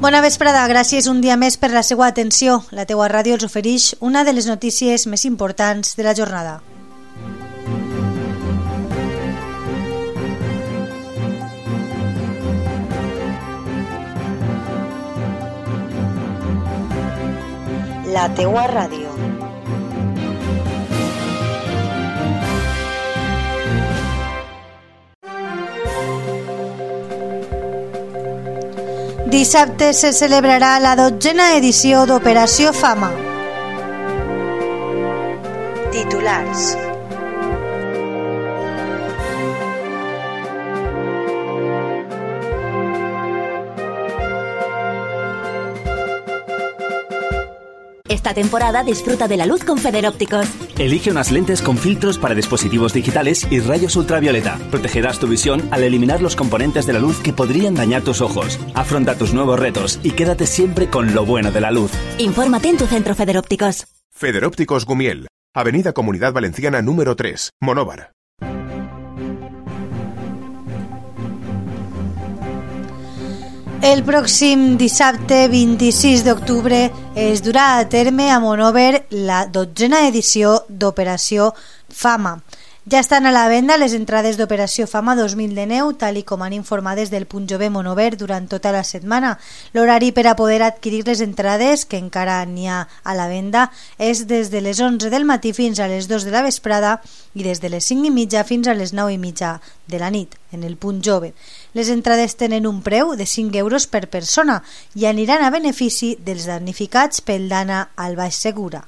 Bona vesprada, gràcies un dia més per la seva atenció. La teua ràdio els ofereix una de les notícies més importants de la jornada. La teua ràdio. Dissabte se celebrarà la dotzena edició d'Operació Fama. Titulars. Esta temporada disfruta de la luz con Federópticos. Elige unas lentes con filtros para dispositivos digitales y rayos ultravioleta. Protegerás tu visión al eliminar los componentes de la luz que podrían dañar tus ojos. Afronta tus nuevos retos y quédate siempre con lo bueno de la luz. Infórmate en tu centro Federópticos. Federópticos Gumiel, Avenida Comunidad Valenciana número 3, Monóvar. El pròxim dissabte 26 d'octubre es durà a terme a Monover la dotzena edició d'Operació Fama. Ja estan a la venda les entrades d'Operació Fama 2019, tal i com han informades del Punt Jove Monover durant tota la setmana. L'horari per a poder adquirir les entrades, que encara n'hi ha a la venda, és des de les 11 del matí fins a les 2 de la vesprada i des de les 5 i mitja fins a les 9 i mitja de la nit, en el Punt Jove. Les entrades tenen un preu de 5 euros per persona i aniran a benefici dels damnificats pel Dana al Baix Segura.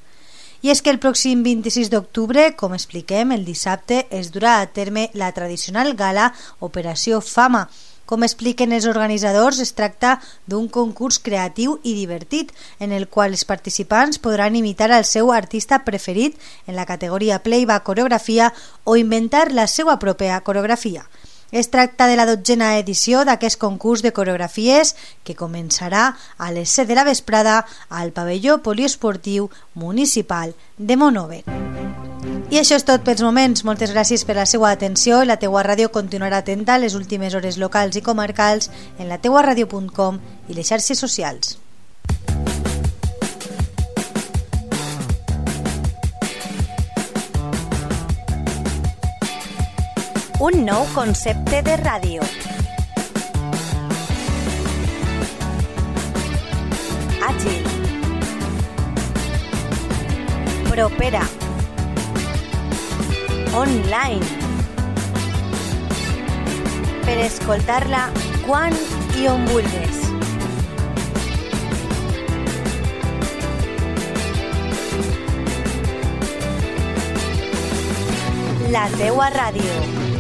I és que el pròxim 26 d'octubre, com expliquem, el dissabte es durà a terme la tradicional gala Operació Fama. Com expliquen els organitzadors, es tracta d'un concurs creatiu i divertit, en el qual els participants podran imitar el seu artista preferit en la categoria Playback Coreografia o inventar la seva pròpia coreografia. Es tracta de la dotzena edició d'aquest concurs de coreografies que començarà a les 7 de la vesprada al pavelló poliesportiu municipal de Monover. I això és tot pels moments. Moltes gràcies per la seva atenció i la teua ràdio continuarà atenta a les últimes hores locals i comarcals en la teuaradio.com i les xarxes socials. Un nou concepte de ràdio. Àgil. Propera. Online. Per escoltar-la quan i on. La teua ràdio.